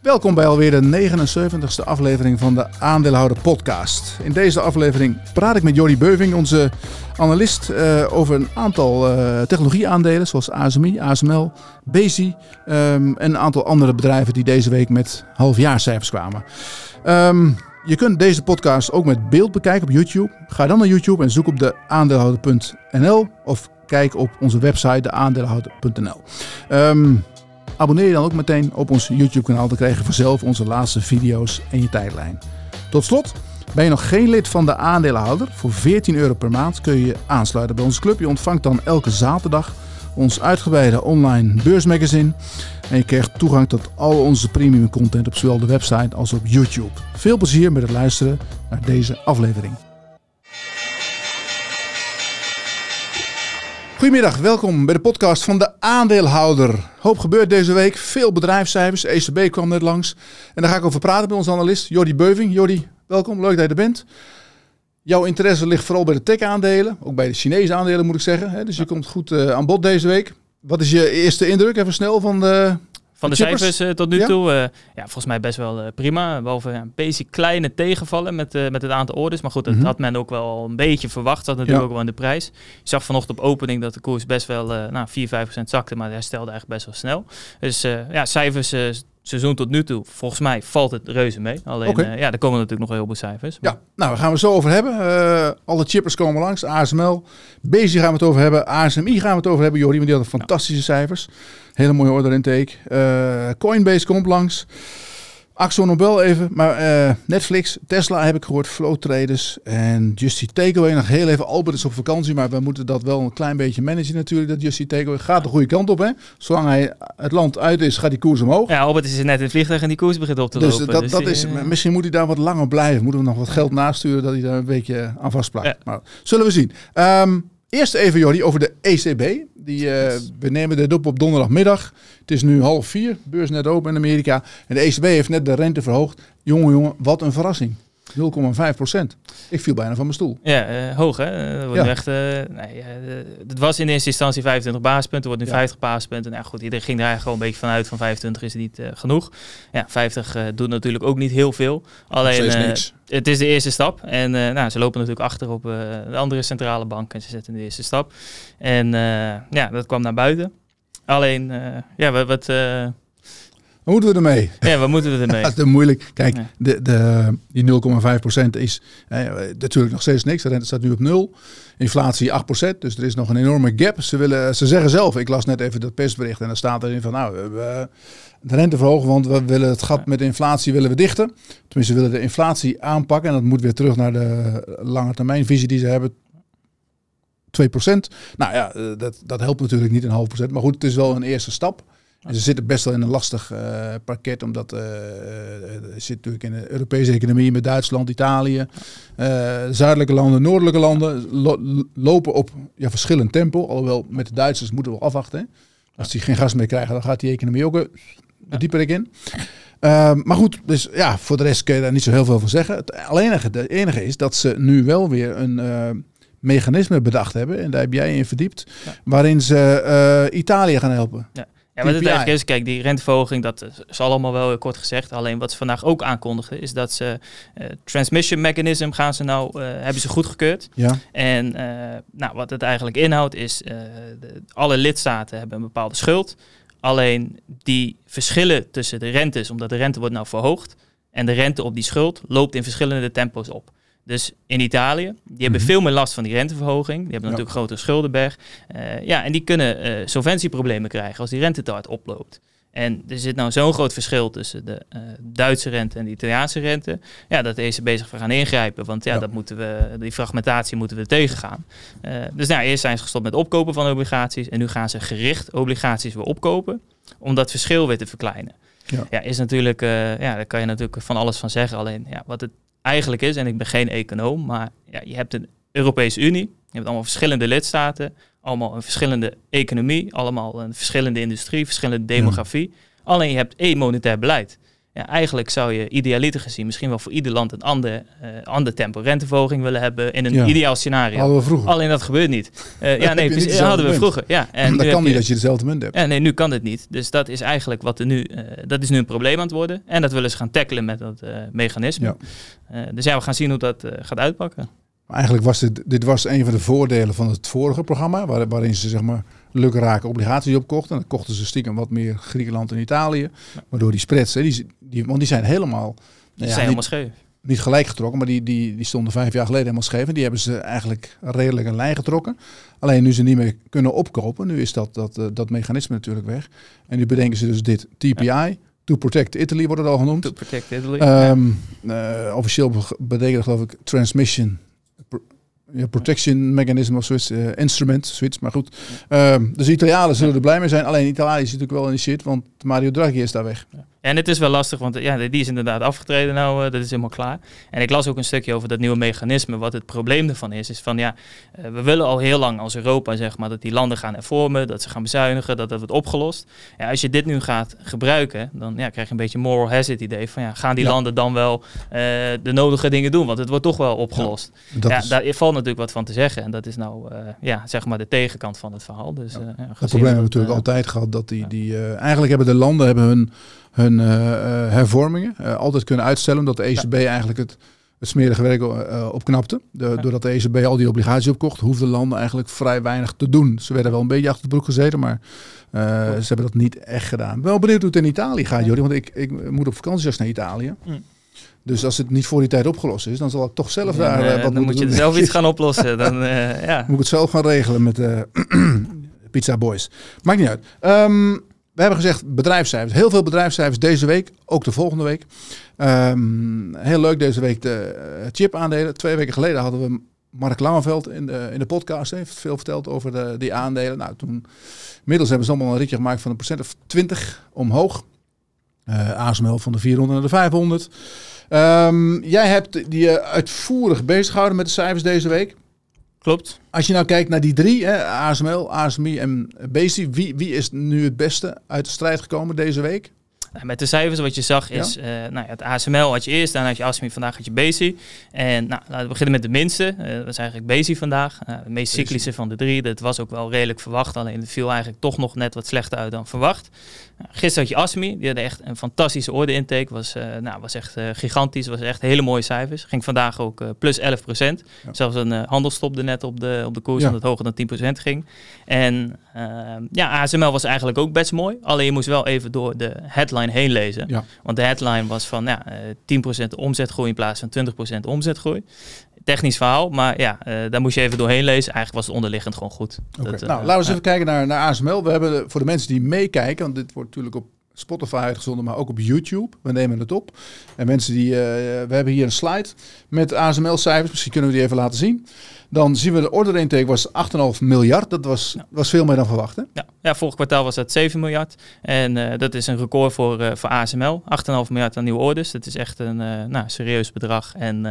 Welkom bij alweer de 79ste aflevering van de Aandeelhouder Podcast. In deze aflevering praat ik met Jordi Beuving, onze analist, uh, over een aantal uh, technologieaandelen zoals ASMI, ASML, Bezi um, en een aantal andere bedrijven die deze week met halfjaarcijfers kwamen. Um, je kunt deze podcast ook met beeld bekijken op YouTube. Ga dan naar YouTube en zoek op de aandeelhouder.nl of kijk op onze website deaandeelhouder.nl. Um, Abonneer je dan ook meteen op ons YouTube kanaal. Dan krijg je vanzelf onze laatste video's en je tijdlijn. Tot slot, ben je nog geen lid van de aandeelhouder? Voor 14 euro per maand kun je je aansluiten bij onze club. Je ontvangt dan elke zaterdag ons uitgebreide online beursmagazine. En je krijgt toegang tot al onze premium content op zowel de website als op YouTube. Veel plezier met het luisteren naar deze aflevering. Goedemiddag, welkom bij de podcast van de aandeelhouder. Hoop gebeurt deze week, veel bedrijfscijfers, ECB kwam net langs. En daar ga ik over praten met onze analist Jordi Beuving. Jordi, welkom, leuk dat je er bent. Jouw interesse ligt vooral bij de tech-aandelen, ook bij de Chinese aandelen moet ik zeggen. Dus je komt goed uh, aan bod deze week. Wat is je eerste indruk, even snel, van de, van de, cijfers uh, tot nu toe, uh, ja, volgens mij best wel uh, prima. Behalve een beetje kleine tegenvallen met, met het aantal orders. Maar goed, dat mm -hmm. had men ook wel een beetje verwacht. Dat natuurlijk ja. ook wel in de prijs. Je zag vanochtend op opening dat de koers best wel nou, 4, 5% zakte. Maar hij herstelde eigenlijk best wel snel. Dus ja, cijfers seizoen tot nu toe, volgens mij valt het reuze mee. Alleen, okay. uh, ja, er komen natuurlijk nog heel veel cijfers. Maar... Ja, nou, daar gaan we zo over hebben. Uh, alle chippers komen langs. ASML, Bezi gaan we het over hebben. ASMI gaan we het over hebben. Jordi, want die hadden fantastische cijfers. Hele mooie order intake. Uh, Coinbase komt langs. Axo Nobel even, maar uh, Netflix, Tesla heb ik gehoord, Flow Traders en Justy Takeaway. Nog heel even, Albert is op vakantie, maar we moeten dat wel een klein beetje managen natuurlijk. Dat Justy Takeaway gaat de goede kant op. Hè? Zolang hij het land uit is, gaat die koers omhoog. Ja, Albert is net in het vliegtuig en die koers begint op te dus lopen. Dat, dus dat is, uh, misschien moet hij daar wat langer blijven. Moeten we nog wat geld nasturen dat hij daar een beetje aan vastplakt. Ja. Maar zullen we zien. Um, Eerst even, Jordi, over de ECB. Die, uh, we nemen dit op op donderdagmiddag. Het is nu half vier, beurs net open in Amerika. En de ECB heeft net de rente verhoogd. Jongen, jongen, wat een verrassing. 0,5 procent. Ik viel bijna van mijn stoel. Ja, uh, hoog hè? Dat wordt ja. echt, uh, nee, het was in eerste instantie 25 basispunten, wordt nu ja. 50 basispunten. Nou goed, iedereen ging daar gewoon een beetje vanuit van 25 is niet genoeg. Ja, 50 doet natuurlijk ook niet heel veel. Alleen het is de eerste stap. En nou, ze lopen natuurlijk achter op de andere centrale bank en ze zetten de eerste stap. En ja, dat kwam naar buiten. Alleen, ja, wat... Wat moeten we ermee? Ja, wat moeten we ermee? dat is moeilijk. Kijk, ja. de, de, die 0,5% is eh, natuurlijk nog steeds niks. De rente staat nu op nul. Inflatie 8%, dus er is nog een enorme gap. Ze, willen, ze zeggen zelf, ik las net even dat persbericht en dan staat erin van nou, we hebben de rente verhogen, want we willen het gat met de inflatie willen we dichten. Tenminste, we willen de inflatie aanpakken en dat moet weer terug naar de lange termijn visie die ze hebben. 2%. Nou ja, dat, dat helpt natuurlijk niet een half procent. Maar goed, het is wel een eerste stap. En ze zitten best wel in een lastig uh, parket, omdat uh, zit natuurlijk in de Europese economie met Duitsland, Italië, uh, zuidelijke landen, noordelijke landen lo lopen op ja, verschillend tempo. Alhoewel met de Duitsers moeten we afwachten. Hè. Als die geen gas meer krijgen, dan gaat die economie ook ja. dieper in. maar goed, dus ja, voor de rest kun je daar niet zo heel veel van zeggen. Het enige, het enige is dat ze nu wel weer een mechanisme bedacht hebben, en daar heb jij in verdiept, ja. waarin ze Italië gaan helpen. Ja. Ja, wat het eigenlijk is, kijk, die renteverhoging, dat is allemaal wel kort gezegd. Alleen wat ze vandaag ook aankondigden, is dat ze uh, transmission mechanism gaan ze nou, uh, hebben ze goedgekeurd. Ja. En uh, nou, wat het eigenlijk inhoudt is, de, alle lidstaten hebben een bepaalde schuld. Alleen die verschillen tussen de rentes, omdat de rente wordt nou verhoogd. En de rente op die schuld loopt in verschillende tempo's op. Dus in Italië, die hebben mm -hmm. veel meer last van die renteverhoging. Die hebben natuurlijk grotere schuldenberg. Uh, ja, en die kunnen uh, solventieproblemen krijgen als die rente te hard oploopt. En er zit nou zo'n groot verschil tussen de uh, Duitse rente en de Italiaanse rente. Ja, dat de ECB zich voor gaan ingrijpen. Want ja, ja, Dat moeten we, die fragmentatie moeten we tegengaan. Dus nou, eerst zijn ze gestopt met opkopen van obligaties. En nu gaan ze gericht obligaties weer opkopen. Om dat verschil weer te verkleinen. Ja, ja is natuurlijk, uh, ja, daar kan je natuurlijk van alles van zeggen. Alleen ja, wat het eigenlijk is, en ik ben geen econoom, maar ja, je hebt een Europese Unie, je hebt allemaal verschillende lidstaten, allemaal een verschillende economie, allemaal een verschillende industrie, verschillende demografie. Ja. Alleen je hebt één monetair beleid. Ja, eigenlijk zou je idealiter gezien misschien wel voor ieder land een ander, uh, ander tempo renteverhoging willen hebben in een ideaal scenario. Hadden we vroeger. Alleen dat gebeurt niet. Uh, ja, nee, precies, hadden we vroeger. Ja, en dat kan niet als je dezelfde munt hebt. Ja, nee, nu kan het niet. Dus dat is eigenlijk wat er nu, uh, dat is nu een probleem aan het worden. En dat willen ze gaan tackelen met dat mechanisme. dus ja, we gaan zien hoe dat gaat uitpakken. Eigenlijk was dit, dit was een van de voordelen van het vorige programma, waar, waarin ze zeg maar lukraken obligaties opkochten. En dan kochten ze stiekem wat meer Griekenland en Italië. Waardoor die spreads, die, die, want die zijn helemaal... Die zijn helemaal scheef. Niet gelijk getrokken, maar die, die, die stonden vijf jaar geleden helemaal scheef. En die hebben ze eigenlijk redelijk een lijn getrokken. Alleen nu ze niet meer kunnen opkopen, nu is dat, dat, uh, dat mechanisme natuurlijk weg. En nu bedenken ze dus dit TPI. To Protect Italy wordt het al genoemd. To Protect Italy. Um, uh, officieel betekent geloof ik Transmission ja, protection mechanism of zoiets, uh, instrument, zoiets, maar goed. Uh, dus de Italianen zullen er blij mee zijn. Alleen Italië zit natuurlijk wel in de shit, want Mario Draghi is daar weg. En het is wel lastig, want ja, die is inderdaad afgetreden nou, uh, dat is helemaal klaar. En ik las ook een stukje over dat nieuwe mechanisme. Wat het probleem ervan is, is van ja, uh, we willen al heel lang als Europa zeg maar dat die landen gaan hervormen, dat ze gaan bezuinigen, dat dat wordt opgelost. Ja, als je dit nu gaat gebruiken, dan ja, krijg je een beetje moral hazard idee van ja, gaan die ja. landen dan wel uh, de nodige dingen doen? Want het wordt toch wel opgelost. Ja, ja is... daar valt natuurlijk wat van te zeggen. En dat is nou ja, zeg maar de tegenkant van het verhaal. Dus, ja. het probleem hebben we natuurlijk altijd gehad dat die, die eigenlijk hebben de landen hebben hun hun uh, hervormingen uh, altijd kunnen uitstellen. Omdat de ECB ja. eigenlijk het, het smerige werk opknapte. De. Doordat de ECB al die obligaties opkocht, hoefden landen eigenlijk vrij weinig te doen. Ze werden wel een beetje achter de broek gezeten, maar ze hebben dat niet echt gedaan. Wel benieuwd hoe het in Italië gaat, Jordi. Want ik, ik moet op vakantie naar Italië. Mm. Dus als het niet voor die tijd opgelost is, dan zal ik toch zelf daar uh, wat Dan moet je doen. zelf iets gaan oplossen. Dan, uh, ja. Moet ik het zelf gaan regelen met Pizza Boys. Maakt niet uit. Um, we hebben gezegd bedrijfscijfers. Heel veel bedrijfscijfers deze week, ook de volgende week. Um, heel leuk deze week de uh, chip-aandelen. Twee weken geleden hadden we Mark Langeveld in de, in de podcast. heeft veel verteld over de, die aandelen. Nou, toen, inmiddels hebben ze allemaal een ritje gemaakt van een procent of 20 omhoog. Uh, ASML van de 400 naar de 500. Um, jij hebt die uh, uitvoerig bezig gehouden met de cijfers deze week. Klopt. Als je nou kijkt naar die drie, hè, ASML, ASMI en Basic, wie, wie is nu het beste uit de strijd gekomen deze week? Met de cijfers wat je zag is, ja. uh, nou ja, het ASML had je eerst, daarna had je ASMI, vandaag had je Basic. En nou, laten we beginnen met de minste. Uh, dat is eigenlijk Basic vandaag. Uh, de meest cyclische van de drie. Dat was ook wel redelijk verwacht, alleen het viel eigenlijk toch nog net wat slechter uit dan verwacht. Gisteren had je ASMI, die had echt een fantastische orde-intake. Was, uh, nou, was echt gigantisch, was echt hele mooie cijfers. Ging vandaag ook plus 11 procent. Ja. Zelfs een handel stopte net op de, op de koers, omdat het hoger dan 10 procent ging. En ja, ASML was eigenlijk ook best mooi. Alleen je moest wel even door de headline heen lezen. Ja. Want de headline was van ja, 10 procent omzetgroei in plaats van 20 procent omzetgroei technisch verhaal. Maar ja, uh, daar moest je even doorheen lezen. Eigenlijk was het onderliggend gewoon goed. Okay. Dat, uh, nou, laten we eens even kijken naar, naar ASML. We hebben voor de mensen die meekijken, want dit wordt natuurlijk op Spotify uitgezonden, maar ook op YouTube. We nemen het op. En mensen die, we hebben hier een slide met ASML-cijfers. Misschien kunnen we die even laten zien. Dan zien we de order intake was 8,5 miljard. Dat was, ja. was veel meer dan verwacht. Hè? Ja. ja, vorig kwartaal was dat 7 miljard. En uh, dat is een record voor, uh, voor ASML. 8,5 miljard aan nieuwe orders. Dat is echt een uh, nou, serieus bedrag. En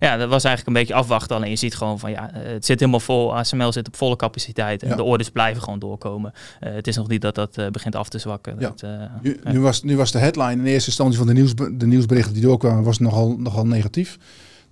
ja, dat was eigenlijk een beetje afwachten. Alleen je ziet gewoon van ja, het zit helemaal vol. ASML zit op volle capaciteit. En ja. de orders blijven gewoon doorkomen. het is nog niet dat dat begint af te zwakken. Ja. Dat, nu, nu, was, nu was de headline in eerste instantie van de, nieuws, de nieuwsberichten die doorkwamen, was nogal, nogal negatief.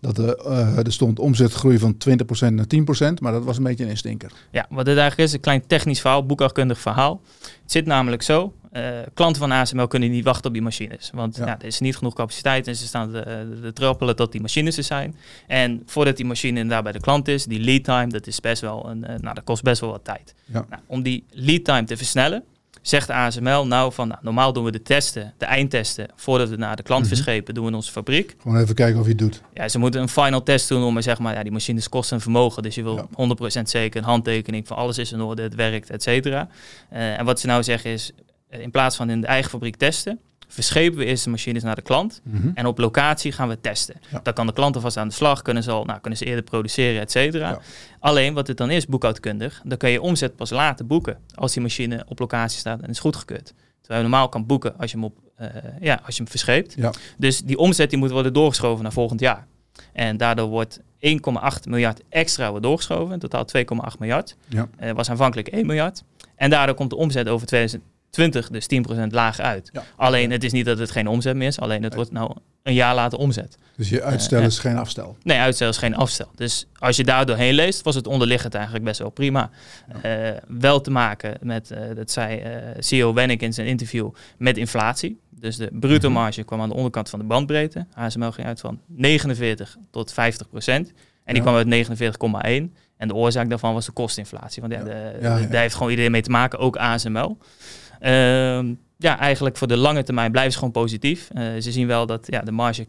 Dat er, uh, er stond omzetgroei van 20% naar 10%, maar dat was een beetje een instinker. Ja, wat het eigenlijk is, een klein technisch verhaal, boekhoudkundig verhaal. Het zit namelijk zo, uh, klanten van ASML kunnen niet wachten op die machines. Want ja. Ja, er is niet genoeg capaciteit en ze staan te, te trappelen tot die machines er zijn. En voordat die machine inderdaad bij de klant is, die lead time, dat is best wel een, uh, nou, dat kost best wel wat tijd. Ja. Nou, om die lead time te versnellen, zegt ASML nou van nou, normaal doen we de testen, de eindtesten, voordat we naar de klant mm-hmm. verschepen, doen we in onze fabriek. Gewoon even kijken of je het doet. Ja, ze moeten een final test doen om zeg maar, ja, die machines kosten een vermogen. Dus je wil ja. 100% zeker een handtekening van alles is in orde, het werkt, et cetera. Uh, en wat ze nou zeggen is, in plaats van in de eigen fabriek testen, verschepen we eerst de machines naar de klant. Mhm. En op locatie gaan we testen. Ja. Dan kan de klant alvast aan de slag, kunnen ze, al, nou, kunnen ze eerder produceren, et cetera. Ja. Alleen wat het dan is, boekhoudkundig, dan kan je omzet pas later boeken als die machine op locatie staat en is goedgekeurd. Terwijl je normaal kan boeken als je hem, op, uh, ja, als je hem verscheept. Ja. Dus die omzet die moet worden doorgeschoven naar volgend jaar. En daardoor wordt 1,8 miljard extra wordt doorgeschoven. In totaal 2,8 miljard. Ja. Uh, was aanvankelijk 1 miljard. En daardoor komt de omzet over 2000 20, dus 10% lager uit. Ja. Alleen het is niet dat het geen omzet meer is, alleen het wordt nou een jaar later omzet. Dus je uitstel Eh, is geen afstel. Nee, uitstel is geen afstel. Dus als je daar doorheen leest, was het onderliggend eigenlijk best wel prima. Eh, wel te maken met, eh, dat zei eh, CEO Wennick in zijn interview, met inflatie. Dus de bruto Mhm. marge kwam aan de onderkant van de bandbreedte. ASML ging uit van 49 tot 50 procent. En die Ja. kwam uit 49,1. En de oorzaak daarvan was de kostinflatie. Want ja, de- daar heeft gewoon iedereen mee te maken, ook ASML. Ehm, ja, eigenlijk voor de lange termijn blijven ze gewoon positief. Eh, ze zien wel dat ja, de marge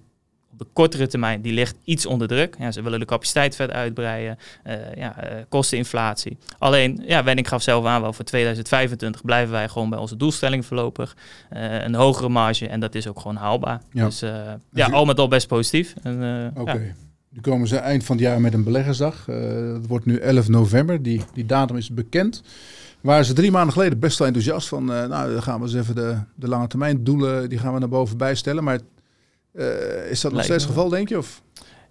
op de kortere termijn die ligt iets onder druk. Ja, ze willen de capaciteit verder uitbreiden. eh, ja, eh, kosteninflatie. Alleen, ja, Wenning gaf zelf aan wel voor 2025 blijven wij gewoon bij onze doelstelling voorlopig. Een hogere marge en dat is ook gewoon haalbaar. Ja. Dus eh, ja, al met al best positief. Oké. ja. Nu komen ze eind van het jaar met een beleggersdag. Het wordt nu 11 november. Die, die datum is bekend. Waren ze drie maanden geleden best wel enthousiast van... eh, nou, dan gaan we eens even de, de lange termijn doelen... die gaan we naar boven bijstellen. Maar eh, is dat nog steeds het geval, denk je? Of?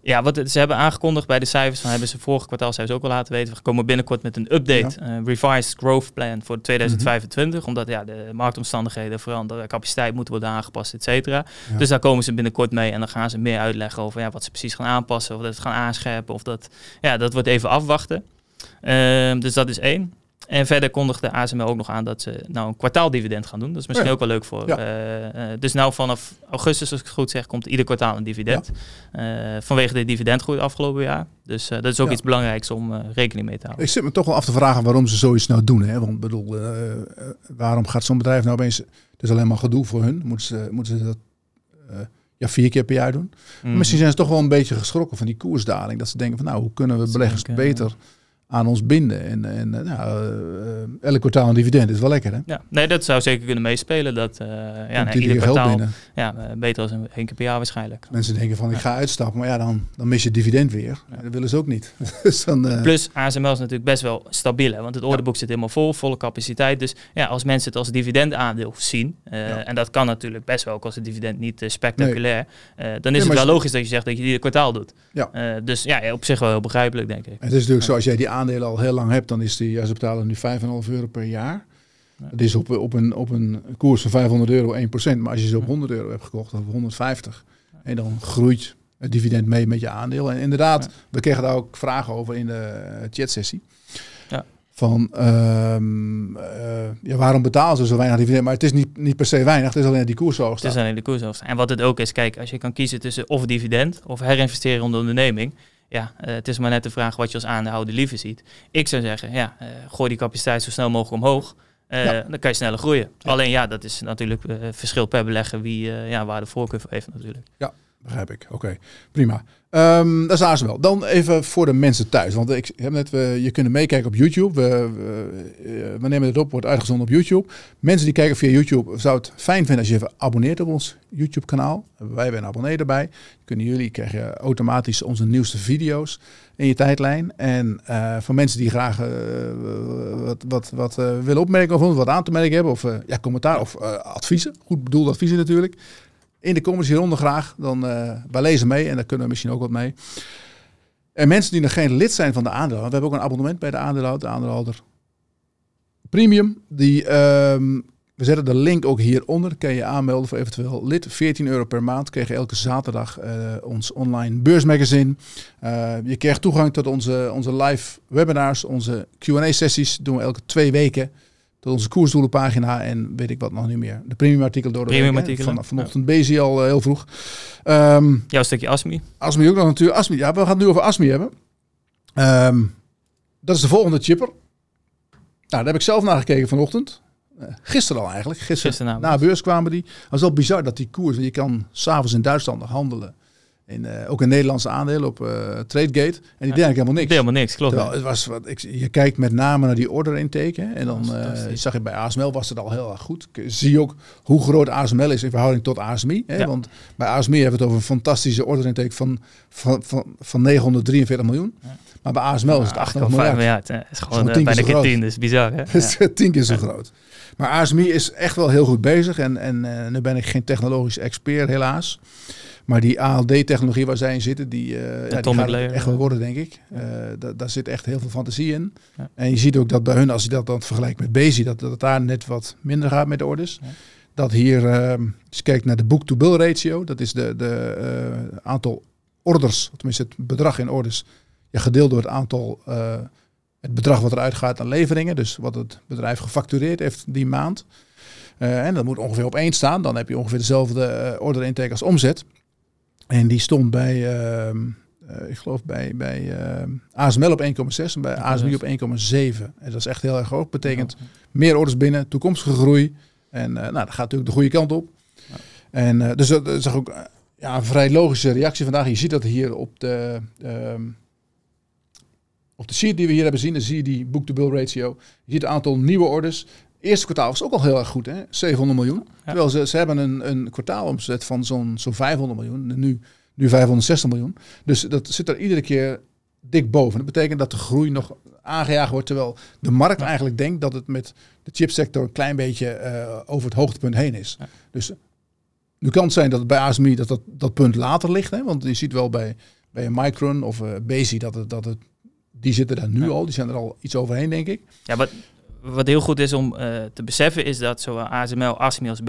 Ja, wat ze hebben aangekondigd bij de cijfers, van hebben ze vorige kwartaal cijfers ook al laten weten. We komen binnenkort met een update, eh, revised growth plan voor 2025. Omdat ja, de marktomstandigheden veranderen, capaciteit moet worden aangepast, et cetera. Ja. Dus daar komen ze binnenkort mee en dan gaan ze meer uitleggen over ja, wat ze precies gaan aanpassen. Of dat ze gaan aanscherpen. Of dat, ja, dat wordt even afwachten. Ehm, dus dat is één. En verder kondigde ASML ook nog aan dat ze nou een kwartaaldividend gaan doen. Dat is misschien Ja. ook wel leuk voor. Ja. eh, eh, dus nou vanaf augustus, als ik het goed zeg, komt ieder kwartaal een dividend. Eh, vanwege de dividendgroei afgelopen jaar. Dus dat is ook Ja. iets belangrijks om rekening mee te houden. Ik zit me toch wel af te vragen waarom ze zoiets nou doen. Hè? Want ik bedoel, waarom gaat zo'n bedrijf nou opeens... Het is alleen maar gedoe voor hun. Moeten ze, moeten ze dat ja, vier keer per jaar doen? Mhm. Misschien zijn ze toch wel een beetje geschrokken van die koersdaling. Dat ze denken van nou, hoe kunnen we beleggers beter aan ons binden? En, en eh, nou, eh, elk kwartaal een dividend is wel lekker hè? Ja, nee, dat zou zeker kunnen meespelen. Dat eh ja, nou, ieder kwartaal binnen. ja, beter dan één keer per jaar waarschijnlijk. Mensen denken van ik ga uitstappen, maar ja, dan, dan mis je het dividend weer. Ja. Dat willen ze ook niet. dus dan, Plus ASML is natuurlijk best wel stabiel, hè, want het orderboek zit helemaal vol, volle capaciteit. Dus ja, als mensen het als dividendaandeel zien, en dat kan natuurlijk best wel, ook als het dividend niet spectaculair, dan is het wel logisch dat je zegt dat je die ieder kwartaal doet. Ja. Dus ja, op zich wel heel begrijpelijk, denk ik. Het is natuurlijk zo, als jij die aandelen al heel lang hebt, dan is die, ja, ze betalen nu 5,5 euro per jaar. Ja. Dat is op, op, een, op een koers van 500 euro 1%. Maar als je ze op Ja. 100 euro hebt gekocht of 150, en dan groeit het dividend mee met je aandeel. En inderdaad, we kregen daar ook vragen over in de eh, chatsessie. Ja. Van ehm, eh, ja, waarom betalen ze zo weinig dividend? Maar het is niet, niet per se weinig, het is alleen die koers zo hoog Het is alleen de koershoofd. En wat het ook is, kijk, als je kan kiezen tussen of dividend of herinvesteren in de onderneming. Ja, eh, het is maar net de vraag wat je als aandeelhouder liever ziet. Ik zou zeggen, ja, eh, gooi die capaciteit zo snel mogelijk omhoog. Eh, Ja. Dan kan je sneller groeien. Alleen ja, dat is natuurlijk verschil per belegger wie ja, waar de voorkeur voor heeft natuurlijk. Begrijp ik. Oké, prima. Ehm, dat is ASML. Dan even voor de mensen thuis. Want ik heb net, we, je kunt meekijken op YouTube. We, we, eh, we nemen het op, wordt uitgezonden op YouTube. Mensen die kijken via YouTube, zou het fijn vinden als je even abonneert op ons YouTube kanaal. Wij hebben een abonnee erbij. Kunnen jullie krijgen automatisch onze nieuwste video's in je tijdlijn. En eh, voor mensen die graag eh, wat, wat, wat willen opmerken of wat aan te merken hebben. Of ja, commentaar of adviezen. Goed bedoelde adviezen natuurlijk in de comments hieronder graag. Dan uh, lezen mee en daar kunnen we misschien ook wat mee. En mensen die nog geen lid zijn van de aandeelhouder. We hebben ook een abonnement bij de aandeelhouder. De aandeelhouder Premium. Die, um, we zetten de link ook hieronder. Kan je aanmelden voor eventueel lid. 14 euro per maand. Krijg je elke zaterdag uh, ons online beursmagazine. Uh, je krijgt toegang tot onze, onze live webinars. Onze Q&A sessies doen we elke twee weken onze koersdoelenpagina en weet ik wat nog niet meer. De premium artikel door de premium week, artikelen. Van, vanochtend ja. Bezi al uh, heel vroeg. Um, Jouw stukje ASMI. ASMI ook nog natuurlijk. ASMI, ja, we gaan het nu over ASMI hebben. Um, dat is de volgende chipper. Nou, daar heb ik zelf naar gekeken vanochtend. Uh, gisteren al eigenlijk. Gisteren, na beurs kwamen die. Het was wel bizar dat die koers, je kan s'avonds in Duitsland nog handelen. In, uh, ook een Nederlandse aandeel op uh, Tradegate. En die deed eigenlijk helemaal niks. helemaal niks, klopt. Terwijl, het was wat, ik, je kijkt met name naar die order intake. Hè, en dan uh, zag je bij ASML was het al heel erg goed. Zie je ook hoe groot ASML is in verhouding tot ASMI. Hè, ja. Want bij ASMI hebben we het over een fantastische order intake van, van, van, van 943 miljoen. Ja. Maar bij ASML is het 800 miljard. miljard. Het is gewoon uh, bijna keer 10, dus bizar. Hè? Ja. tien keer zo groot. Maar ASMI is echt wel heel goed bezig. En, en nu ben ik geen technologisch expert helaas. Maar die ALD-technologie waar zij in zitten, die, uh, ja, die gaat layer, echt wel worden, denk ik. Eh, da- daar zit echt heel veel fantasie in. Ja. En je ziet ook dat bij hun, als je dat dan vergelijkt met Bezi, dat, dat het daar net wat minder gaat met de orders. Ja. Dat hier, eh, als je kijkt naar de book-to-bill ratio, dat is de, de eh, aantal orders, tenminste het bedrag in orders, ja, gedeeld door het aantal, het bedrag wat eruit gaat aan leveringen. Dus wat het bedrijf gefactureerd heeft die maand. En dat moet ongeveer op één staan. Dan heb je ongeveer dezelfde order intake als omzet. En die stond bij, ehm, eh, ik geloof bij, bij ehm, ASML op 1,6 en bij ASMI op 1,7. En dat is echt heel erg hoog. Betekent meer orders binnen, toekomstige groei. En eh, nou, dat gaat natuurlijk de goede kant op. Ja. En eh, dus dat is ook ja, een vrij logische reactie vandaag. Je ziet dat hier op de, ehm, op de sheet die we hier hebben zien, dan zie je die book-to-bill ratio. Je ziet het aantal nieuwe orders. Eerste kwartaal was ook al heel erg goed, hè? 700 miljoen. Terwijl ze, ze hebben een, een kwartaalomzet van zo'n zo'n 500 miljoen. En Nu, nu 560 miljoen. Dus dat zit er iedere keer dik boven. Dat betekent dat de groei nog aangejaagd wordt. Terwijl de markt Ja. eigenlijk denkt dat het met de chipsector een klein beetje eh, over het hoogtepunt heen is. Ja. Dus nu kan het zijn dat het bij ASMI dat, dat dat punt later ligt. Hè? Want je ziet wel bij, bij Micron of uh, Bezi dat het, dat het... Die zitten daar nu Ja. al. Die zijn er al iets overheen, denk ik. Ja, wat, wat heel goed is om eh, te beseffen is dat zowel ASML, ASMI als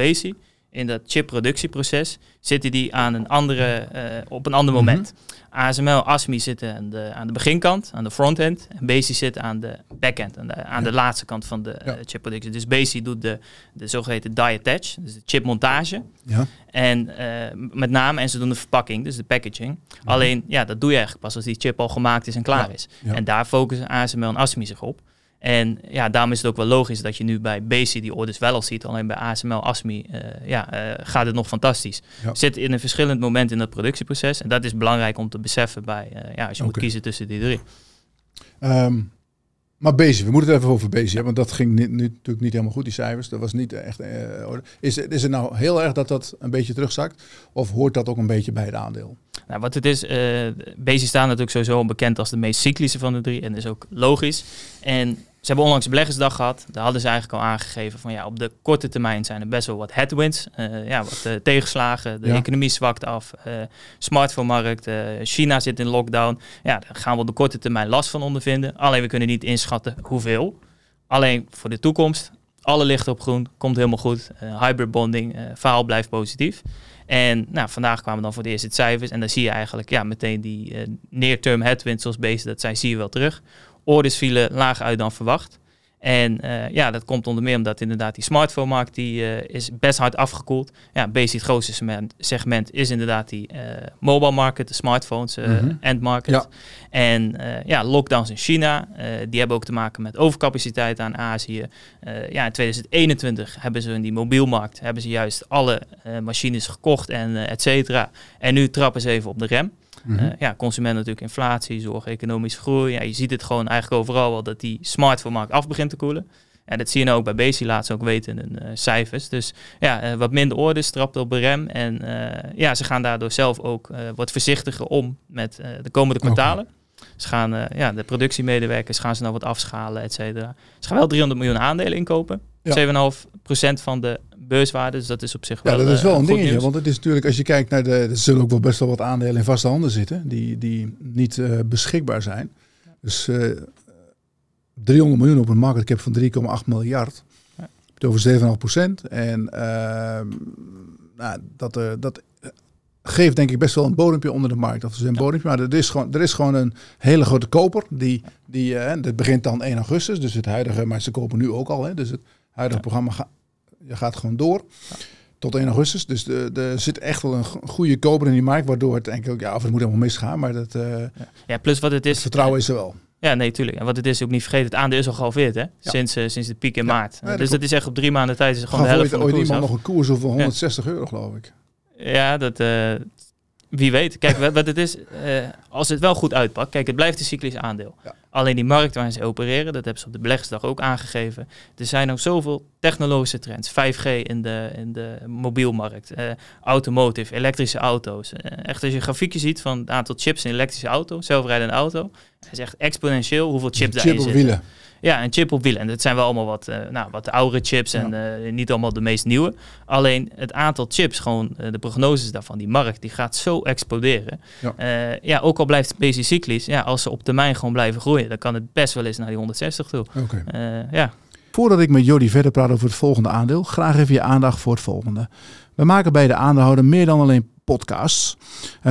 in dat chipproductieproces zitten die aan een andere, eh, op een ander Mhm. moment. ASML, ASMI zitten aan de, aan de beginkant, aan de frontend. En BASI zit aan de backend, aan de, aan Ja. de laatste kant van de Ja. eh, chipproductie. Dus BASI doet de, de zogeheten die attach, dus de chipmontage. Ja. En met name, en ze doen de verpakking, dus de packaging. Alleen, ja, dat doe je eigenlijk pas als die chip al gemaakt is en klaar Mhm. Is. En daar focussen ASML en ASMI zich op. En ja, daarom is het ook wel logisch dat je nu bij BASI die orders wel al ziet. Alleen bij ASML, ASMI eh, ja, eh, gaat het nog fantastisch. Ja. Zit in een verschillend moment in dat productieproces. En dat is belangrijk om te beseffen bij, eh, ja, als je moet kiezen tussen die drie. Ehm, maar Bezi, we moeten het even over Bezi hebben, want dat ging nu natuurlijk niet helemaal goed, die cijfers. Dat was niet echt. Is, is het nou heel erg dat dat een beetje terugzakt? Of hoort dat ook een beetje bij het aandeel? Nou, wat het is, eh BASI staan natuurlijk sowieso bekend als de meest cyclische van de drie. En dat is ook logisch. En ze hebben onlangs een beleggersdag gehad. Daar hadden ze eigenlijk al aangegeven van ja, op de korte termijn zijn er best wel wat headwinds. eh, ja, wat eh, tegenslagen. De Ja. economie zwakt af. eh smartphone-markt. China zit in lockdown. Ja, daar gaan we op de korte termijn last van ondervinden. Alleen we kunnen niet inschatten hoeveel. Alleen voor de toekomst, alle lichten op groen, komt helemaal goed. Hybrid bonding, verhaal blijft positief. En nou, vandaag kwamen dan voor de eerste cijfers. En dan zie je eigenlijk ja, meteen die near-term headwinds zoals Bezen dat zijn, zie je wel terug. Orders vielen lager uit dan verwacht. En eh, ja, dat komt onder meer omdat inderdaad die smartphone-markt die, eh, is best hard afgekoeld. Ja, Basic het grootste segment, segment is inderdaad die eh, mobile market, de smartphones, Mhm. end market. Ja. En ja, lockdowns in China, die hebben ook te maken met overcapaciteit aan Azië. Ja, in 2021 hebben ze in die mobielmarkt hebben ze juist alle machines gekocht en et cetera. En nu trappen ze even op de rem. Mhm. Eh, ja, consument natuurlijk inflatie, zorg, economische groei. Ja, je ziet het gewoon eigenlijk overal wel dat die smartphone-markt af begint te koelen. En dat zie je nou ook bij Bezi laatst ook weten in hun eh, cijfers. Dus ja, eh, wat minder orders, trapt op de rem. En ja, ze gaan daardoor zelf ook wat voorzichtiger om met de komende kwartalen. Ze gaan, ja, de productiemedewerkers gaan ze nou wat afschalen, et cetera. Ze gaan wel 300 miljoen aandelen inkopen. Ja. 7,5% van de beurswaarde. Dus dat is op zich wel Ja, dat is eh, wel een goed dingetje. nieuws. Want het is natuurlijk, als je kijkt naar de. Er zullen ook wel best wel wat aandelen in vaste handen zitten. die, die niet eh, beschikbaar zijn. Dus eh 300 miljoen op een market cap van 3,8 miljard. Ja. Het over 7,5 procent. En ehm, nou, dat, eh, dat eh, geeft denk ik best wel een bodempje onder de markt. Of is een Ja. bodempje, maar er is, gewoon, er is gewoon een hele grote koper. Die, die, eh, dat begint dan 1 augustus. Dus het huidige, maar ze kopen nu ook al. Hè, dus het huidige Ja. programma ga, je gaat gewoon door. Tot 1 augustus. Dus er zit echt wel een go- goede koper in die markt. Waardoor het denk ik ook, ja, of het moet helemaal misgaan. Maar dat, eh, Ja, plus wat het het is. vertrouwen is er wel. Ja, nee, tuurlijk. En wat het is ook niet vergeten, het aandeel is al gehalveerd, hè? Sinds, eh, sinds de piek in Ja. maart. Ja, dat dus dat is echt op drie maanden tijd is het gewoon Gaf de helft van de ooit koers iemand af. nog een koers van 160 euro, geloof ik. Ja, dat... eh, wie weet. Kijk, wat, het is, eh, als het wel goed uitpakt... Kijk, het blijft een cyclisch aandeel. Ja. Alleen die markt waar ze opereren, dat hebben ze op de beleggersdag ook aangegeven. Er zijn ook zoveel technologische trends. 5G in de, in de mobielmarkt, eh, automotive, elektrische auto's. Eh, echt als je een grafiekje ziet van het aantal chips in een elektrische auto, zelfrijdende auto... Is echt exponentieel hoeveel chips Chip daarin op zitten. wielen. Ja, een chip op wielen. En het zijn wel allemaal wat, uh, nou, wat oudere chips en uh, niet allemaal de meest nieuwe. Alleen het aantal chips, gewoon uh, de prognoses daarvan, die markt, die gaat zo exploderen. Ja, ja ook al blijft het beetje cyclisch, ja, als ze op termijn gewoon blijven groeien, dan kan het best wel eens naar die 160 toe. Oké. ja. Voordat ik met Jordi verder praat over het volgende aandeel, graag even je aandacht voor het volgende. We maken bij de aandeelhouder meer dan alleen podcasts. We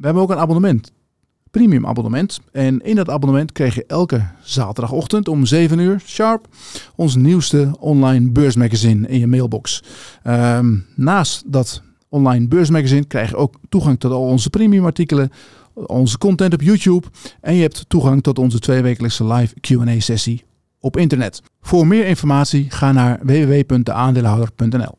hebben ook een abonnement. Premium abonnement. En in dat abonnement krijg je elke zaterdagochtend om 7 uur sharp ons nieuwste online beursmagazine in je mailbox. Uh, naast dat online beursmagazine krijg je ook toegang tot al onze premium artikelen, onze content op YouTube en je hebt toegang tot onze tweewekelijkse live Q&A sessie op internet. Voor meer informatie ga naar www.deaandeelhouder.nl.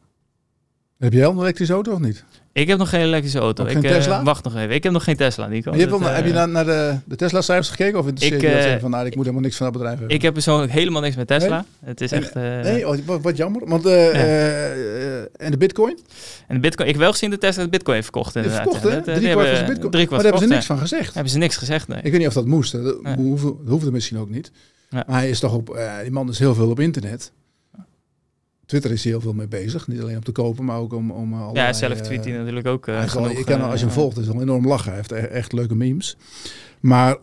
Heb jij al een elektrische auto of niet? Ik heb nog geen elektrische auto. Ook ik, Tesla? wacht nog even. Ik heb nog geen Tesla, Nico. Je hebt wel, heb je eh, naar, naar de, de Tesla-cijfers gekeken? Of interesseert Ik, je eh, zeggen van, nou, ik moet helemaal niks van dat bedrijf hebben? Ik heb persoonlijk helemaal niks met Tesla. Het is En- echt... eh, Nee, oh, wat, wat jammer. Want, eh, eh, eh, en de bitcoin? En de Bitcoin, ik heb wel gezien dat Tesla de Bitcoin heeft verkocht. Die Inderdaad. verkocht, hè? Eh, Drie die kwart van bitcoin. Maar daar hebben ze niks van gezegd. Hebben ze niks gezegd, nee. Ik weet niet of dat moest. Dat, hoefde, hoefde misschien ook niet. Maar hij is toch op... eh, die man is heel veel op internet. Twitter is heel veel mee bezig. Niet alleen om te kopen, maar ook om... om allerlei, Ja, zelf eh, tweet hij natuurlijk ook eh, genoeg, je kan, als je hem eh, volgt, is het wel enorm lachen. Hij heeft e- echt leuke memes. Maar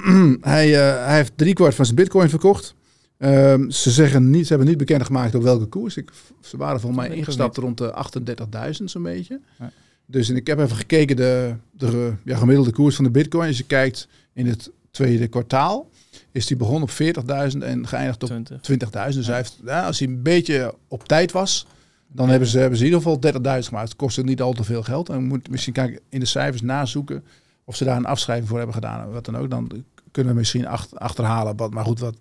hij, eh, hij heeft driekwart van zijn bitcoin verkocht. Ehm, ze, zeggen niet, ze hebben niet bekendgemaakt op welke koers. Ik, ze waren volgens mij ik ingestapt rond de 38.000 zo'n beetje. Ja. Dus en ik heb even gekeken de, de ja, gemiddelde koers van de bitcoin. Als je kijkt in het tweede kwartaal, is die begonnen op 40.000 en geëindigd op 20. 20.000. Dus hij heeft, ja, als hij een beetje op tijd was, dan hebben ze, hebben ze in ieder geval 30.000 gemaakt. Het kostte niet al te veel geld. En we moeten misschien kijken in de cijfers nazoeken of ze daar een afschrijving voor hebben gedaan. Wat dan ook. Dan kunnen we misschien ach- achterhalen. Wat, maar goed, wat,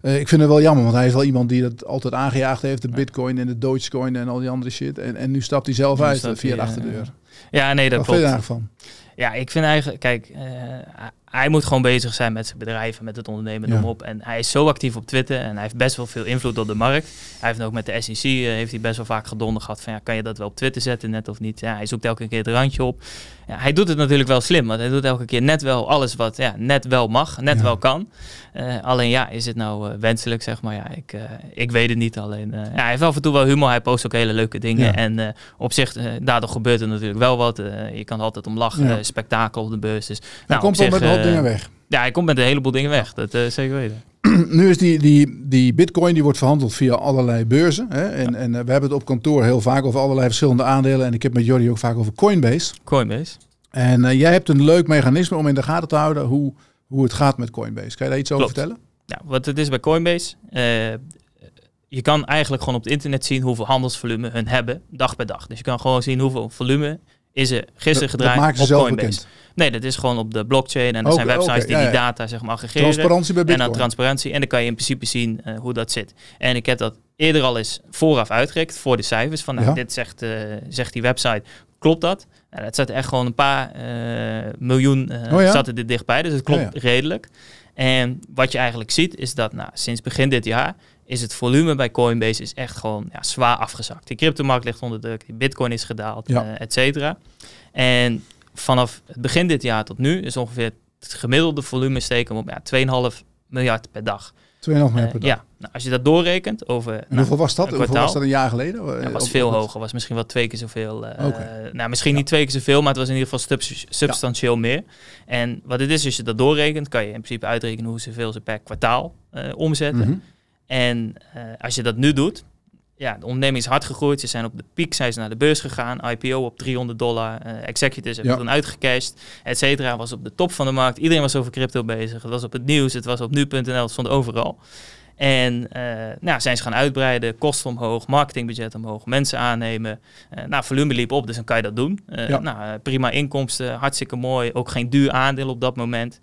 eh, ik vind het wel jammer, want hij is wel iemand die dat altijd aangejaagd heeft. De bitcoin en de dogecoin en al die andere shit. En, en nu stapt hij zelf uit stapt via hij, de eh, achterdeur. Ja, nee, dat Wat vind je klopt. eigenlijk van? Ja, ik vind eigenlijk, kijk, eh, hij moet gewoon bezig zijn met zijn bedrijf en met het ondernemen, noem Ja. op. En hij is zo actief op Twitter en hij heeft best wel veel invloed op de markt. Hij heeft ook met de SEC, eh, heeft hij best wel vaak gedonder gehad van, ja, kan je dat wel op Twitter zetten net of niet? Ja, hij zoekt elke keer het randje op. Ja, hij doet het natuurlijk wel slim, want hij doet elke keer net wel alles wat ja, net wel mag, net Ja. wel kan. Eh, alleen ja, is het nou eh, wenselijk, zeg maar? Ja, ik, ik weet het niet. Alleen, ja, hij heeft af en toe wel humor, hij post ook hele leuke dingen. Ja. En op zich, daardoor gebeurt er natuurlijk wel wat. Je kan altijd om lachen, spektakel op de beurs. Dus, nou, komt op zich, eh, dingen weg. Ja, hij komt met een heleboel dingen weg, dat eh, zeker weten. nu is die, die, die bitcoin die wordt verhandeld via allerlei beurzen. Hè? En, en eh, we hebben het op kantoor heel vaak over allerlei verschillende aandelen. En ik heb met Jordi ook vaak over Coinbase. Coinbase. En jij hebt een leuk mechanisme om in de gaten te houden hoe, hoe het gaat met Coinbase. Kan je daar iets over vertellen? Nou, wat het is bij Coinbase, je kan eigenlijk gewoon op het internet zien hoeveel handelsvolume hun hebben, dag per dag. Dus je kan gewoon zien hoeveel volume is er gisteren Dat- dat gedraaid op zelf Coinbase. bekend. Nee, dat is gewoon op de blockchain en er zijn websites die ja, die data zeg maar aggregeren. Transparantie bij En bitcoin. dan transparantie. En dan kan je in principe zien eh, hoe dat zit. En ik heb dat eerder al eens vooraf uitgerekend voor de cijfers. Van nou, Ja. dit zegt, eh, zegt die website. Klopt dat? Nou, dat zat echt gewoon een paar eh, miljoen Oh ja? zat er dichtbij. Dus het klopt redelijk. En wat je eigenlijk ziet is dat nou, sinds begin dit jaar is het volume bij Coinbase is echt gewoon ja, zwaar afgezakt. Die cryptomarkt ligt onder druk, bitcoin is gedaald, Ja. et cetera. En vanaf het begin dit jaar tot nu is ongeveer het gemiddelde volume steken op ja, 2,5 miljard per dag. 2,5 miljard Eh, per dag. ja, nou, als je dat doorrekent over... En nou, hoeveel was dat? een Hoeveel was dat een jaar geleden? dat Eh, was op- veel hoger, was misschien wel twee keer zoveel. eh. Nou, misschien niet twee keer zoveel, maar het was in ieder geval subs- substantieel meer. En wat het is, als je dat doorrekent, kan je in principe uitrekenen hoeveel ze per kwartaal eh, omzetten. Mhm. En als je dat nu doet, ja, de onderneming is hard gegroeid. Ze zijn op de piek, zijn ze naar de beurs gegaan. IPO op 300 dollar. eh executives hebben Ja. toen uitgecashed, et cetera. Was op de top van de markt. Iedereen was over crypto bezig. Het was op het nieuws, het was op nu.nl, het stond overal. En eh, nou, zijn ze gaan uitbreiden, kosten omhoog, marketingbudget omhoog, mensen aannemen. Eh, nou, volume liep op, dus dan kan je dat doen. Ja. nou, prima inkomsten, hartstikke mooi. Ook geen duur aandeel op dat moment.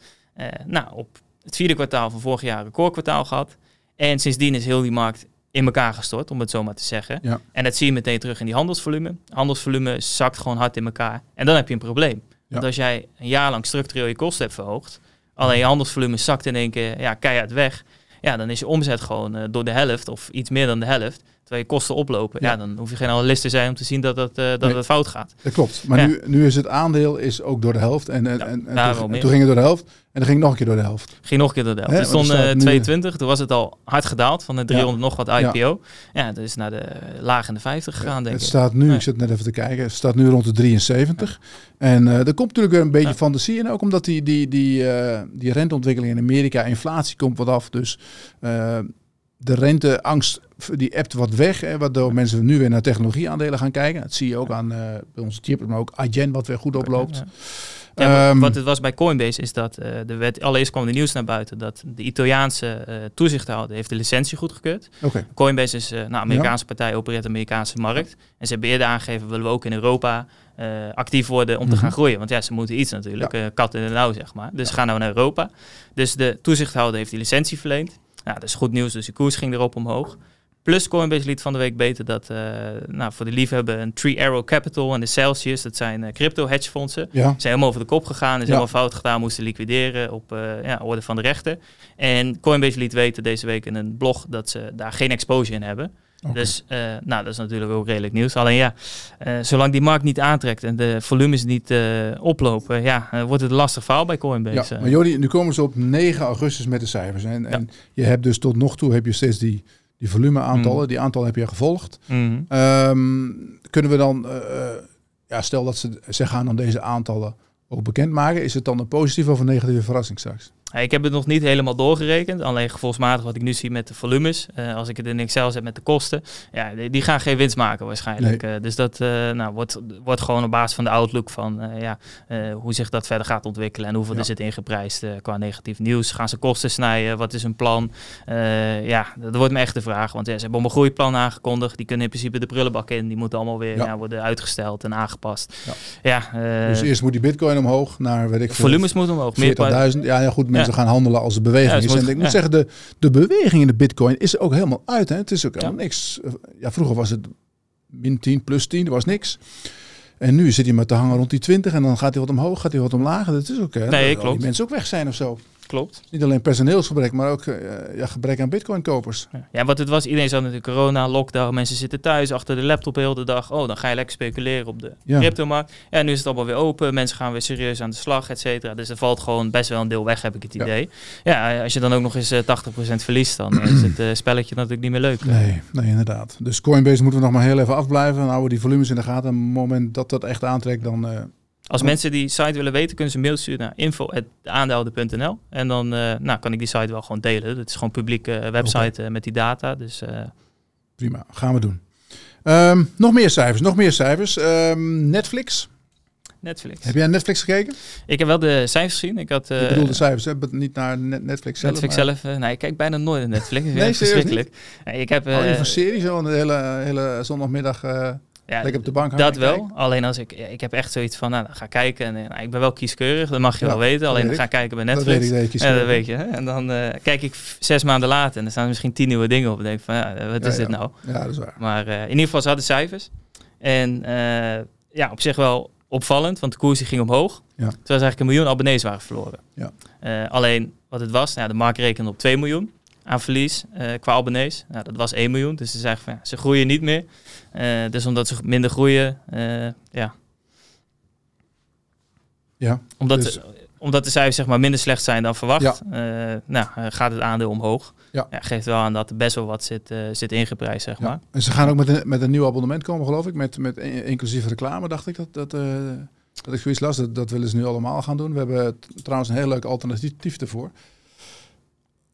Nou, op het vierde kwartaal van vorig jaar een recordkwartaal gehad. En sindsdien is heel die markt in elkaar gestort, om het zo maar te zeggen. Ja. En dat zie je meteen terug in die handelsvolume. Handelsvolume zakt gewoon hard in elkaar. En dan heb je een probleem. Want als jij een jaar lang structureel je kosten hebt verhoogd, alleen je handelsvolume zakt in één keer ja, keihard weg, ja, dan is je omzet gewoon eh, door de helft of iets meer dan de helft. Terwijl je kosten oplopen, ja. dan hoef je geen analist te zijn om te zien dat, dat, uh, dat Nee. het fout gaat. Dat klopt. Maar nu, nu is het aandeel is ook door de helft. En, en, Ja, en, toen, en ging het door de helft. En dan ging het nog een keer door de helft. Ging nog een keer door de helft. Het stond eh, staat nu- 22, toen was het al hard gedaald van de 300 nog wat IPO. Ja, is naar de laag in de 50 gegaan, denk het ik. staat nu, ik zit net even te kijken, het staat nu rond de 73. En eh er komt natuurlijk weer een beetje fantasie in. Ook omdat die, die, die, eh, die renteontwikkeling in Amerika, inflatie komt wat af. Dus eh, de renteangst die ebt wat weg. Hè, waardoor mensen nu weer naar technologieaandelen gaan kijken. Dat zie je ook aan eh, bij onze chip, maar ook Adyen wat weer goed oploopt. Ja. Ja, wat- Ehm, wat het was bij Coinbase is dat eh de wet, allereerst kwam de nieuws naar buiten dat de Italiaanse eh toezichthouder heeft de licentie goedgekeurd. Oké, Coinbase is eh, nou, een Amerikaanse partij, opereert de Amerikaanse markt. En ze hebben eerder aangegeven, willen we ook in Europa actief worden om te Mhm. gaan groeien. Want ja, ze moeten iets natuurlijk, eh, kat in de nauw zeg maar. Dus gaan nou naar Europa. Dus de toezichthouder heeft die licentie verleend. Nou, dat is goed nieuws, dus de koers ging erop omhoog. Plus Coinbase liet van de week beter dat eh, nou, voor de liefhebber een Tree Arrow Capital en de Celsius, dat zijn eh, crypto hedgefondsen, ja. zijn helemaal over de kop gegaan. is Ja. helemaal fout gedaan. Moesten liquideren op eh, ja, orde van de rechter. En Coinbase liet weten deze week in een blog dat ze daar geen exposure in hebben. Dus eh, nou, dat is natuurlijk ook redelijk nieuws. Alleen ja, eh, zolang die markt niet aantrekt en de volumes niet eh, oplopen, ja, wordt het een lastig verhaal bij Coinbase. Ja, maar Jordi, nu komen ze op 9 augustus met de cijfers. En, en je hebt dus tot nog toe heb je steeds die, die volumeaantallen. Mm. Die aantallen heb je gevolgd. mhm. Ehm, kunnen we dan, ja, stel dat ze, ze gaan dan deze aantallen ook bekendmaken. Is het dan een positieve of een negatieve verrassing straks? Ik heb het nog niet helemaal doorgerekend. Alleen gevolgsmatig wat ik nu zie met de volumes. eh, als ik het in Excel zet met de kosten. Ja, die, gaan geen winst maken waarschijnlijk. Eh, dus dat eh, nou, wordt, wordt gewoon op basis van de outlook van ja, hoe zich dat verder gaat ontwikkelen. En hoeveel Ja. er zit ingeprijsd qua negatief nieuws. Gaan ze kosten snijden? Wat is hun plan? Ja, dat wordt me echt de vraag. Want ja, ze hebben een groeiplan aangekondigd. Die kunnen in principe de prullenbak in. Die moeten allemaal weer Ja. worden uitgesteld en aangepast. Ja. Ja, dus eerst moet die bitcoin omhoog naar, weet ik veel, volumes moeten omhoog. Meer 40.000. Ja, ja, goed, mensen gaan handelen als de beweging Ja, is. moet- en ik moet zeggen, de, de beweging in de bitcoin is er ook helemaal uit. Hè. Het is ook helemaal niks. Ja, vroeger was het min 10, plus 10, er was niks. En nu zit hij maar te hangen rond die 20 en dan gaat hij wat omhoog, gaat hij wat omlaag. Dat is ook, hè, Nee, klopt. die mensen ook weg zijn of zo. Klopt. Niet alleen personeelsgebrek, maar ook eh, ja, gebrek aan bitcoin-kopers. Ja. Wat het was, iedereen zat natuurlijk corona, lockdown, mensen zitten thuis achter de laptop heel de dag. Oh, dan ga je lekker speculeren op de Ja. cryptomarkt. Ja, nu is het allemaal weer open, mensen gaan weer serieus aan de slag, et cetera. Dus er valt gewoon best wel een deel weg, heb ik het idee. Ja, als je dan ook nog eens eh, 80% verliest, dan is het eh, spelletje natuurlijk niet meer leuk. Nee, nee, inderdaad. Dus Coinbase moeten we nog maar heel even afblijven. Dan houden we die volumes in de gaten. En op het moment dat dat echt aantrekt, dan... Als mensen die site willen weten, kunnen ze een mail sturen naar info.aandeelden.nl. En dan eh, nou, kan ik die site wel gewoon delen. Het is gewoon een publieke eh, website eh, met die data. Dus prima, gaan we doen. Ehm, nog meer cijfers, nog meer cijfers. Ehm, Netflix. Netflix. Heb jij Netflix gekeken? Ik heb wel de cijfers gezien. Ik had, ik bedoel de cijfers, hè? niet naar Net- Netflix zelf. Netflix maar- zelf, nee, ik kijk bijna nooit naar Netflix. Nee, verschrikkelijk. Nee, ik heb, Oh, eh, van serie zo, een hele, hele zondagmiddag ja, lekker op de bank hangen dat wel. kijken. Alleen als ik, ik heb echt zoiets van, nou, dan ga kijken. En, eh, nou, ik ben wel kieskeurig, dat mag je Ja, wel weten. Alleen dan ga ik. ik kijken bij Dat Netflix. weet ik dat je ja, dat kiest. weet je. Hè? En dan eh, kijk ik zes maanden later en er staan misschien tien nieuwe dingen op. En denk ik van, ja, wat Ja, is dit nou? Ja, dat is waar. Maar eh, in ieder geval, ze hadden cijfers. En eh, ja, op zich wel opvallend, want de koers die ging omhoog. Terwijl ze eigenlijk een miljoen abonnees waren verloren. Ja. Eh, alleen wat het was, nou, de markt rekende op 2 miljoen aan verlies eh, qua abonnees. Nou, dat was 1 miljoen, dus ze zeggen van, ja, ze groeien niet meer. Eh, dus omdat ze minder groeien, eh, ja, Ja, omdat, Dus- de, omdat de cijfers zeg maar, minder slecht zijn dan verwacht, nou, gaat het aandeel omhoog. Ja. geeft wel aan dat er best wel wat zit, zit ingeprijsd, zeg maar. ja. En ze gaan ook met een, met een nieuw abonnement komen, geloof ik. Met, met in- inclusief reclame, dacht ik dat, dat, dat ik zoiets las. Dat, dat willen ze nu allemaal gaan doen. We hebben trouwens een heel leuk alternatief ervoor.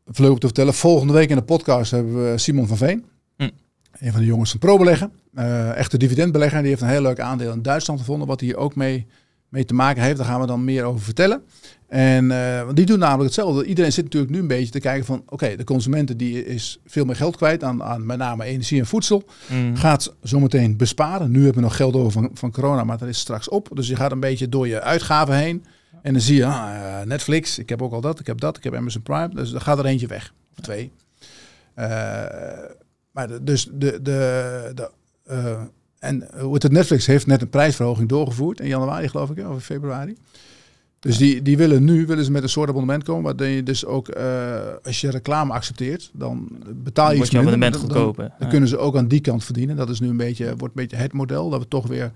Vleug te vertellen. Volgende week in de podcast hebben we Simon van Veen. Hm. Een van de jongens van ProBeleggen. Eh echte dividendbelegger. Die heeft een heel leuk aandeel in Duitsland gevonden. Wat hier ook mee, mee te maken heeft. Daar gaan we dan meer over vertellen. En want die doen namelijk hetzelfde. Iedereen zit natuurlijk nu een beetje te kijken van... Oké, de consumenten die is veel meer geld kwijt aan, aan met name energie en voedsel. Mm. Gaat zometeen besparen. Nu hebben we nog geld over van, van corona, maar dat is straks op. Dus je gaat een beetje door je uitgaven heen. En dan zie je, ah, eh, Netflix, ik heb ook al dat, ik heb dat, ik heb Amazon Prime. Dus dan gaat er eentje weg. Of twee. Eh, maar de, dus de... de, de eh, en hoe het Netflix heeft net een prijsverhoging doorgevoerd in januari, geloof ik, of in februari. Dus die, die willen nu willen ze met een soort abonnement komen. Waar je dus ook, als je reclame accepteert, dan betaal je Wordt iets je minder. abonnement Dan- goedkoper. Dan, Ja. kunnen ze ook aan die kant verdienen. Dat is nu een beetje, wordt een beetje het model. Dat we toch weer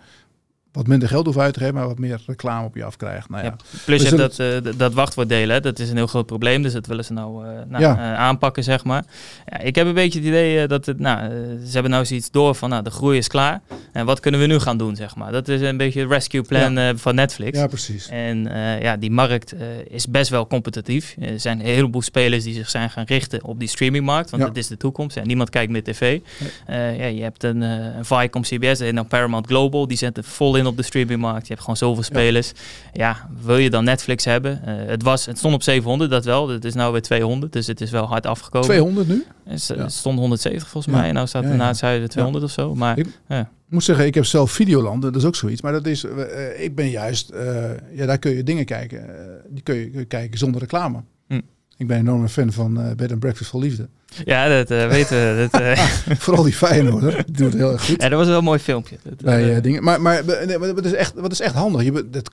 wat minder geld hoeven uit te geven, maar wat meer reclame op je afkrijgt. Nou ja, Ja, Plus We je dat, eh, dat wachtwoorddelen, hè, dat is een heel groot probleem. Dus dat willen ze nou, eh, nou, Ja. eh, aanpakken, zeg maar. Ja, ik heb een beetje het idee dat het, nou, ze hebben nou zoiets door van, nou, de groei is klaar. En wat kunnen we nu gaan doen, zeg maar. Dat is een beetje het rescue plan van Netflix. ja precies. En ja, die markt is best wel competitief. Er zijn een heleboel spelers die zich zijn gaan richten op die streamingmarkt. Want dat is de toekomst. Ja, niemand kijkt meer tv. Ja, je hebt een, een Viacom CBS en dan Paramount Global. Die zetten vol in op de streamingmarkt. Je hebt gewoon zoveel spelers. Ja, wil je dan Netflix hebben? Eh, het, was, het stond op 700, dat wel. Het is nou weer 200. Dus het is wel hard afgekomen. 200 nu? Het Ja. stond 170 volgens mij. En nou staat er ja. na het zuiden 200 of zo. Maar Ik- moet zeggen, ik heb zelf Videoland, dat is ook zoiets. Maar dat is, eh, ik ben juist, eh, ja, daar kun je dingen kijken. die kun je, kun je kijken zonder reclame. Ik ben een enorme fan van eh, Bed and Breakfast voor Liefde. ja, dat eh, weten we. Dat, eh, Vooral die Feyenoord, die doet het heel erg goed. ja, dat was wel een mooi filmpje. Dat, bij dingen. Maar, maar, nee, wat, is echt, wat is echt handig? Je, dat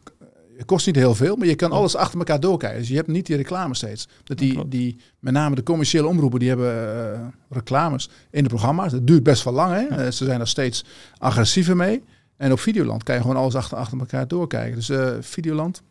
het kost niet heel veel, maar je kan alles achter elkaar doorkijken. Dus je hebt niet die reclame steeds. Dat die, die, met name de commerciële omroepen, die hebben reclames in de programma's. Dat duurt best wel lang. Hè? Ze zijn er steeds agressiever mee. En op Videoland kan je gewoon alles achter, achter elkaar doorkijken. Dus Videoland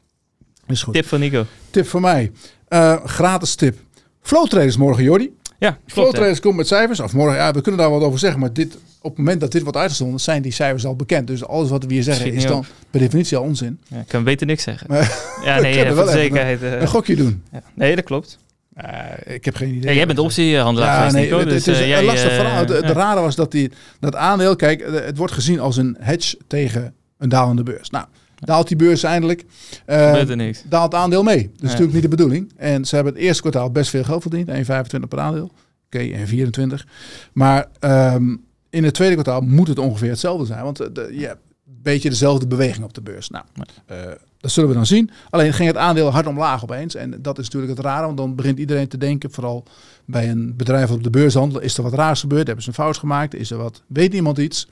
is goed. Tip van Nico. Tip voor mij. Eh, gratis tip. Flow Traders morgen, Jordi. Ja, Flow. Traders komt met cijfers. Of morgen, ja, we kunnen daar wat over zeggen. Maar dit, op het moment dat dit wordt uitgezonden, zijn die cijfers al bekend. Dus alles wat we hier zeggen is dan per definitie al onzin. Ja, ik kan beter niks zeggen. Maar ja, nee, eh, wel zekerheid. eh, Een gokje doen. ja. Nee, dat klopt. Eh, ik heb geen idee. Ja, jij bent optiehandelaar Ja, nee, Nico. het, dus, het is een jij, lastig verhaal. Het, het ja. rare was dat die, dat aandeel, kijk, het wordt gezien als een hedge tegen een dalende beurs. Nou, daalt die beurs eindelijk. eh, gebeurt er niks. daalt het aandeel mee. Dat is Ja. natuurlijk niet de bedoeling. En ze hebben het eerste kwartaal best veel geld verdiend. 1,25 per aandeel. Oké, en 24. Maar ehm, in het tweede kwartaal moet het ongeveer hetzelfde zijn. Want eh, je hebt een beetje dezelfde beweging op de beurs. Nou, eh, dat zullen we dan zien. Alleen ging het aandeel hard omlaag opeens. En dat is natuurlijk het rare. Want dan begint iedereen te denken, vooral bij een bedrijf dat op de beurs handelt. Is er wat raars gebeurd? Hebben ze een fout gemaakt? Is er wat? Weet iemand iets?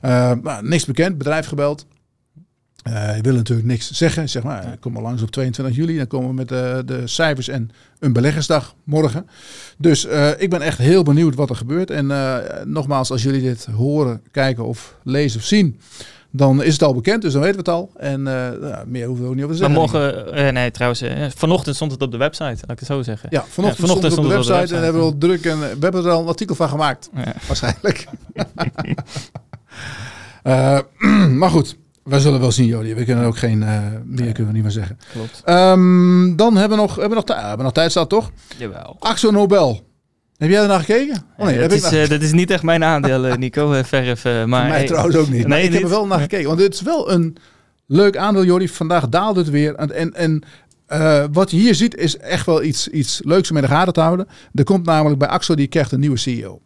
Eh, nou, niks bekend. Bedrijf gebeld. Eh, je wil natuurlijk niks zeggen. Zeg maar, eh, kom maar langs op 22 juli. Dan komen we met eh, de cijfers en een beleggersdag morgen. Dus eh, ik ben echt heel benieuwd wat er gebeurt. En nogmaals, als jullie dit horen, kijken of lezen of zien, dan is het al bekend. Dus dan weten we het al. En nou, meer hoeven we ook niet over te Maar zeggen. morgen, eh, nee trouwens, vanochtend stond het op de website, laat ik het zo zeggen. Ja, vanochtend, Ja, stond het op de website, en hebben we al druk en we hebben er al een artikel van gemaakt. Ja. Waarschijnlijk. Maar goed, wij zullen wel zien, Jody. We kunnen ook geen eh, meer kunnen we niet meer zeggen. Klopt. Ehm, dan hebben we nog, hebben we nog, tij- hebben we nog tijd staat toch? Jawel. Axo Nobel. Heb jij er naar gekeken? Oh nee, dat, heb is, eh, dat is niet echt mijn aandeel, eh, Nico, verf. eh, maar mij hey, trouwens ook niet. Nee, ik heb er wel naar gekeken. Want het is wel een leuk aandeel, Jordi. Vandaag daalde het weer. En, en, en eh, wat je hier ziet is echt wel iets, iets leuks om in de gaten te houden. Er komt namelijk bij Axo, die krijgt een nieuwe CEO.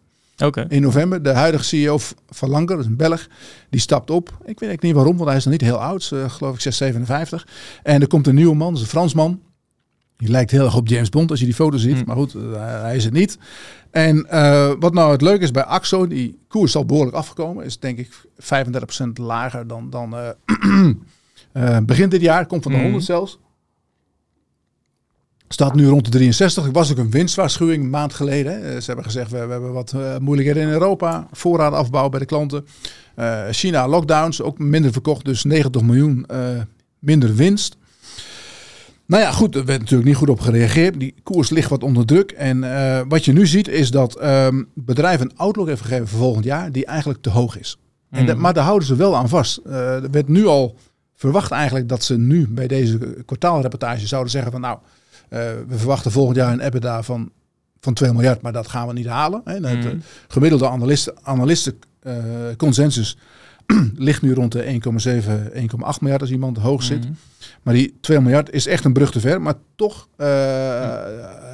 In november, de huidige CEO van Langer, dat is een Belg, die stapt op. Ik weet eigenlijk niet waarom, want hij is nog niet heel oud. eh, geloof ik 657. En er komt een nieuwe man, dat is een Fransman. Die lijkt heel erg op James Bond als je die foto ziet. Hmm. Maar goed, eh, hij is het niet. En eh, wat nou het leuke is bij Axo, die koers is al behoorlijk afgekomen. Is denk ik 35% lager dan, dan begin dit jaar. Komt van de Mhm. 100 zelfs. Staat nu rond de 63. Er was ook een winstwaarschuwing een maand geleden. Eh, Ze hebben gezegd, we, hebben wat eh, moeilijkheden in Europa. Voorradenafbouw bij de klanten. Eh, China lockdowns, ook minder verkocht. Dus 90 miljoen minder winst. Nou ja, goed, er werd natuurlijk niet goed op gereageerd. Die koers ligt wat onder druk. En wat je nu ziet is dat ehm, bedrijf een outlook heeft gegeven voor volgend jaar die eigenlijk te hoog is. En dat- Mhm. maar daar houden ze wel aan vast. Er werd nu al verwacht eigenlijk dat ze nu bij deze kwartaalreportage zouden zeggen van nou, we verwachten volgend jaar een EBITDA van, van 2 miljard, maar dat gaan we niet halen. Hè. De Mhm. gemiddelde analisten, analisten eh, consensus ligt nu rond de 1,7, 1,8 miljard als iemand hoog zit. Mhm. Maar die 2 miljard is echt een brug te ver. Maar toch, eh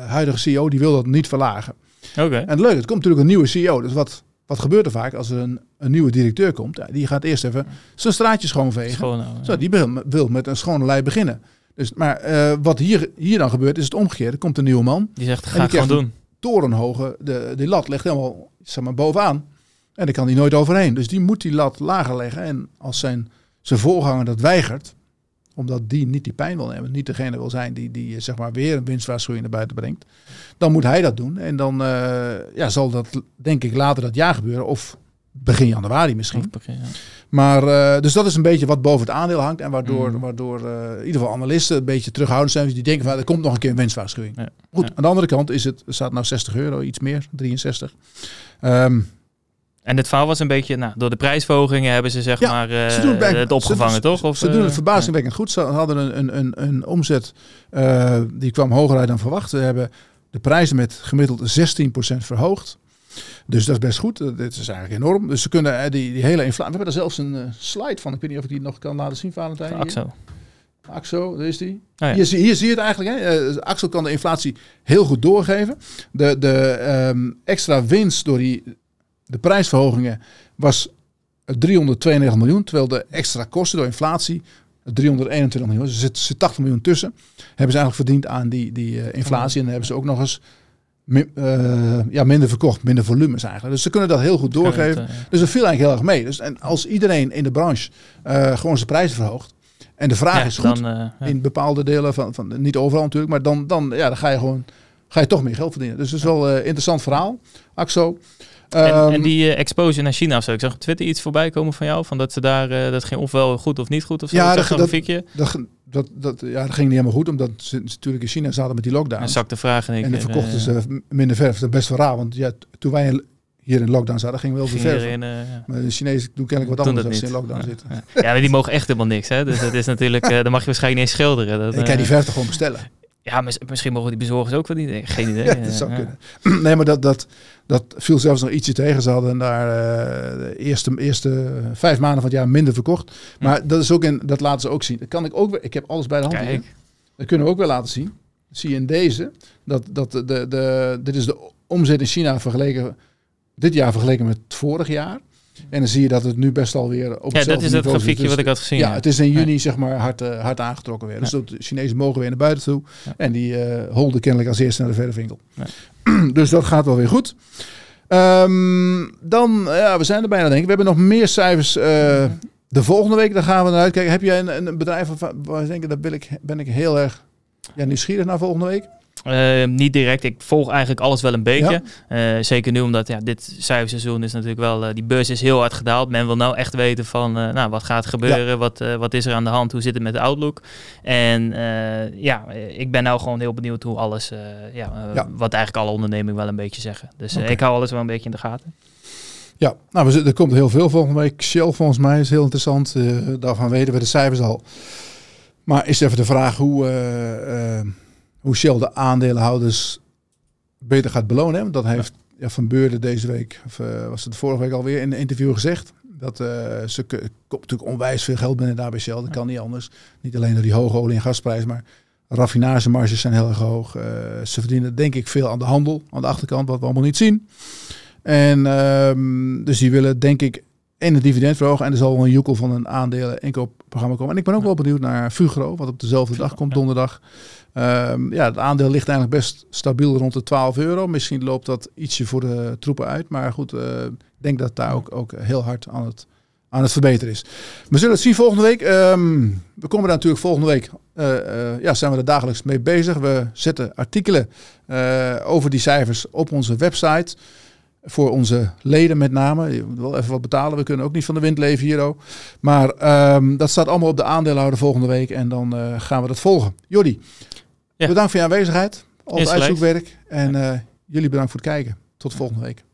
huidige CEO die wil dat niet verlagen. Oké. En het leuke, het komt natuurlijk een nieuwe CEO. Dus wat, wat gebeurt er vaak als er een, een nieuwe directeur komt? Ja, die gaat eerst even zijn straatje schoonvegen. Schoon nou, Zo, die wil, wil met een schone lei beginnen. Dus, maar eh, wat hier, hier dan gebeurt, is het omgekeerde. Er komt een nieuwe man. Die zegt, ga ik gewoon doen. Torenhoge, de, die lat ligt helemaal zeg maar, bovenaan. En daar kan hij nooit overheen. Dus die moet die lat lager leggen. En als zijn, zijn voorganger dat weigert, omdat die niet die pijn wil nemen, niet degene wil zijn die, die zeg maar weer een winstwaarschuwing naar buiten brengt, dan moet hij dat doen. En dan ja, zal dat denk ik later dat jaar gebeuren. Of begin januari misschien. Begin, Maar uh, dus dat is een beetje wat boven het aandeel hangt. En waardoor, mm. waardoor uh, in ieder geval analisten een beetje terughoudend zijn. Die denken van er komt nog een keer een winstwaarschuwing. Ja. Goed, aan de andere kant is het, staat nou 60 euro, iets meer, 63. Um, ehm, en het verhaal was een beetje, nou, door de prijsverhogingen hebben ze zeg maar uh, ze doen het, het opgevangen, ze, toch? Of, ze doen het verbazingwekkend goed. Ze hadden een, een, een, een omzet die kwam hoger uit dan verwacht. We hebben de prijzen met gemiddeld 16% verhoogd. Dus dat is best goed. Dit is eigenlijk enorm. Dus ze kunnen eh, die, die hele inflatie. We hebben er zelfs een uh, slide van. Ik weet niet of ik die nog kan laten zien, Valentijn. Axo. Axo, daar is die. Oh, ja. hier, hier, zie je het eigenlijk. Hè? Uh, Axo kan de inflatie heel goed doorgeven. De, de um, extra winst door die, de prijsverhogingen was 392 miljoen. Terwijl de extra kosten door inflatie 321 miljoen. Dus er zit, zit 80 miljoen tussen. Hebben ze eigenlijk verdiend aan die, die uh, inflatie. En dan hebben ze ook nog eens uh, ja, minder verkocht, minder volumes eigenlijk. Dus ze kunnen dat heel goed doorgeven. Dus dat viel eigenlijk heel erg mee. Dus, en als iedereen in de branche uh, gewoon zijn prijzen verhoogt. En de vraag is goed dan, in bepaalde delen van, van niet overal natuurlijk, maar dan, dan, ja, dan ga je gewoon ga je toch meer geld verdienen. Dus dat is wel een interessant verhaal. Axo. En, en, ehm, die uh, exposure naar China of zo. Ik zag op Twitter iets voorbij komen van jou. Van dat ze daar, uh, dat ging ofwel goed of niet goed of zo. Ja, dat, dat, dat, dat, dat, ja, dat ging niet helemaal goed. Omdat ze natuurlijk in China zaten met die lockdown. En zakte vragen. En dan verkochten uh, ze minder verf. Dat is best wel raar. Want ja, toen wij hier in lockdown zaten, gingen we wel verf. Uh, maar de Chinezen doen kennelijk wat anders als ze in lockdown zitten. Ja. ja, maar die mogen echt helemaal niks. Hè? Dus dat is natuurlijk, uh, dan mag je waarschijnlijk niet eens schilderen. Dat, ik kan die verf toch gewoon bestellen. Ja, misschien mogen die bezorgers ook wel niet. Geen idee. dat zou kunnen. Nee, maar dat, dat, dat viel zelfs nog ietsje tegen. Ze hadden daar uh, de eerste, eerste vijf maanden van het jaar minder verkocht. Maar dat, is ook in, dat laten ze ook zien. Dat kan ik ook. Ik heb alles bij de hand. Kijk. Dat kunnen we ook wel laten zien. zie je in deze. Dat, dat de, de, de, dit is de omzet in China vergeleken. Dit jaar vergeleken met vorig jaar. En dan zie je dat het nu best alweer op Ja, dat is het grafiekje dus wat ik had gezien. Ja, het is in juni zeg maar hard, uh, hard aangetrokken weer. Dus de Chinezen mogen weer naar buiten toe. En die uh, holden kennelijk als eerste naar de verder dus dat gaat wel weer goed. Um, dan, ja, we zijn er bijna denk ik. We hebben nog meer cijfers. Uh, de volgende week, daar gaan we naar uitkijken. Heb jij een, een bedrijf waar je denkt, daar ben ik, ben ik heel erg ja, nieuwsgierig naar volgende week? Uh, niet direct. Ik volg eigenlijk alles wel een beetje. Ja. Uh, zeker nu omdat ja, dit cijferseizoen is natuurlijk wel... Uh, die beurs is heel hard gedaald. Men wil nou echt weten van... nou, wat gaat er gebeuren? Ja. Wat, wat is er aan de hand? Hoe zit het met de outlook? En ja, ik ben nou gewoon heel benieuwd hoe alles... Ja, Wat eigenlijk alle ondernemingen wel een beetje zeggen. Dus okay. ik hou alles wel een beetje in de gaten. Ja, nou, er komt heel veel volgende week. Shell volgens mij is heel interessant. daarvan weten we de cijfers al. Maar is even de vraag hoe hoe Shell de aandeelhouders beter gaat belonen. Want dat heeft ja. Van Beurden deze week, of uh, was het vorige week alweer in een interview gezegd. Dat uh, ze komt natuurlijk onwijs veel geld binnen daar bij Shell. Dat kan niet anders. Niet alleen door die hoge olie- en gasprijs, maar raffinagemarges zijn heel erg hoog. Uh, ze verdienen denk ik veel aan de handel, aan de achterkant, wat we allemaal niet zien. En um, dus die willen denk ik en het dividend verhogen. En er zal wel een joekel van een aandelen inkoopprogramma komen. En ik ben ook wel benieuwd naar Fugro, wat op dezelfde dag komt, donderdag. Um, ja, het aandeel ligt eigenlijk best stabiel rond de 12 euro. Misschien loopt dat ietsje voor de troepen uit. Maar goed, uh, ik denk dat daar ook, ook heel hard aan het, aan het verbeteren is. We zullen het zien volgende week. Um, we komen daar natuurlijk volgende week. Uh, uh, ja, zijn we er dagelijks mee bezig. We zetten artikelen over die cijfers op onze website. Voor onze leden met name. Je moet wel even wat betalen. We kunnen ook niet van de wind leven hier. Ook. Maar um, dat staat allemaal op de aandeelhouder volgende week. En dan gaan we dat volgen. Jordi. Bedankt voor je aanwezigheid. Al het uitzoekwerk. En uh, jullie bedankt voor het kijken. Tot volgende week.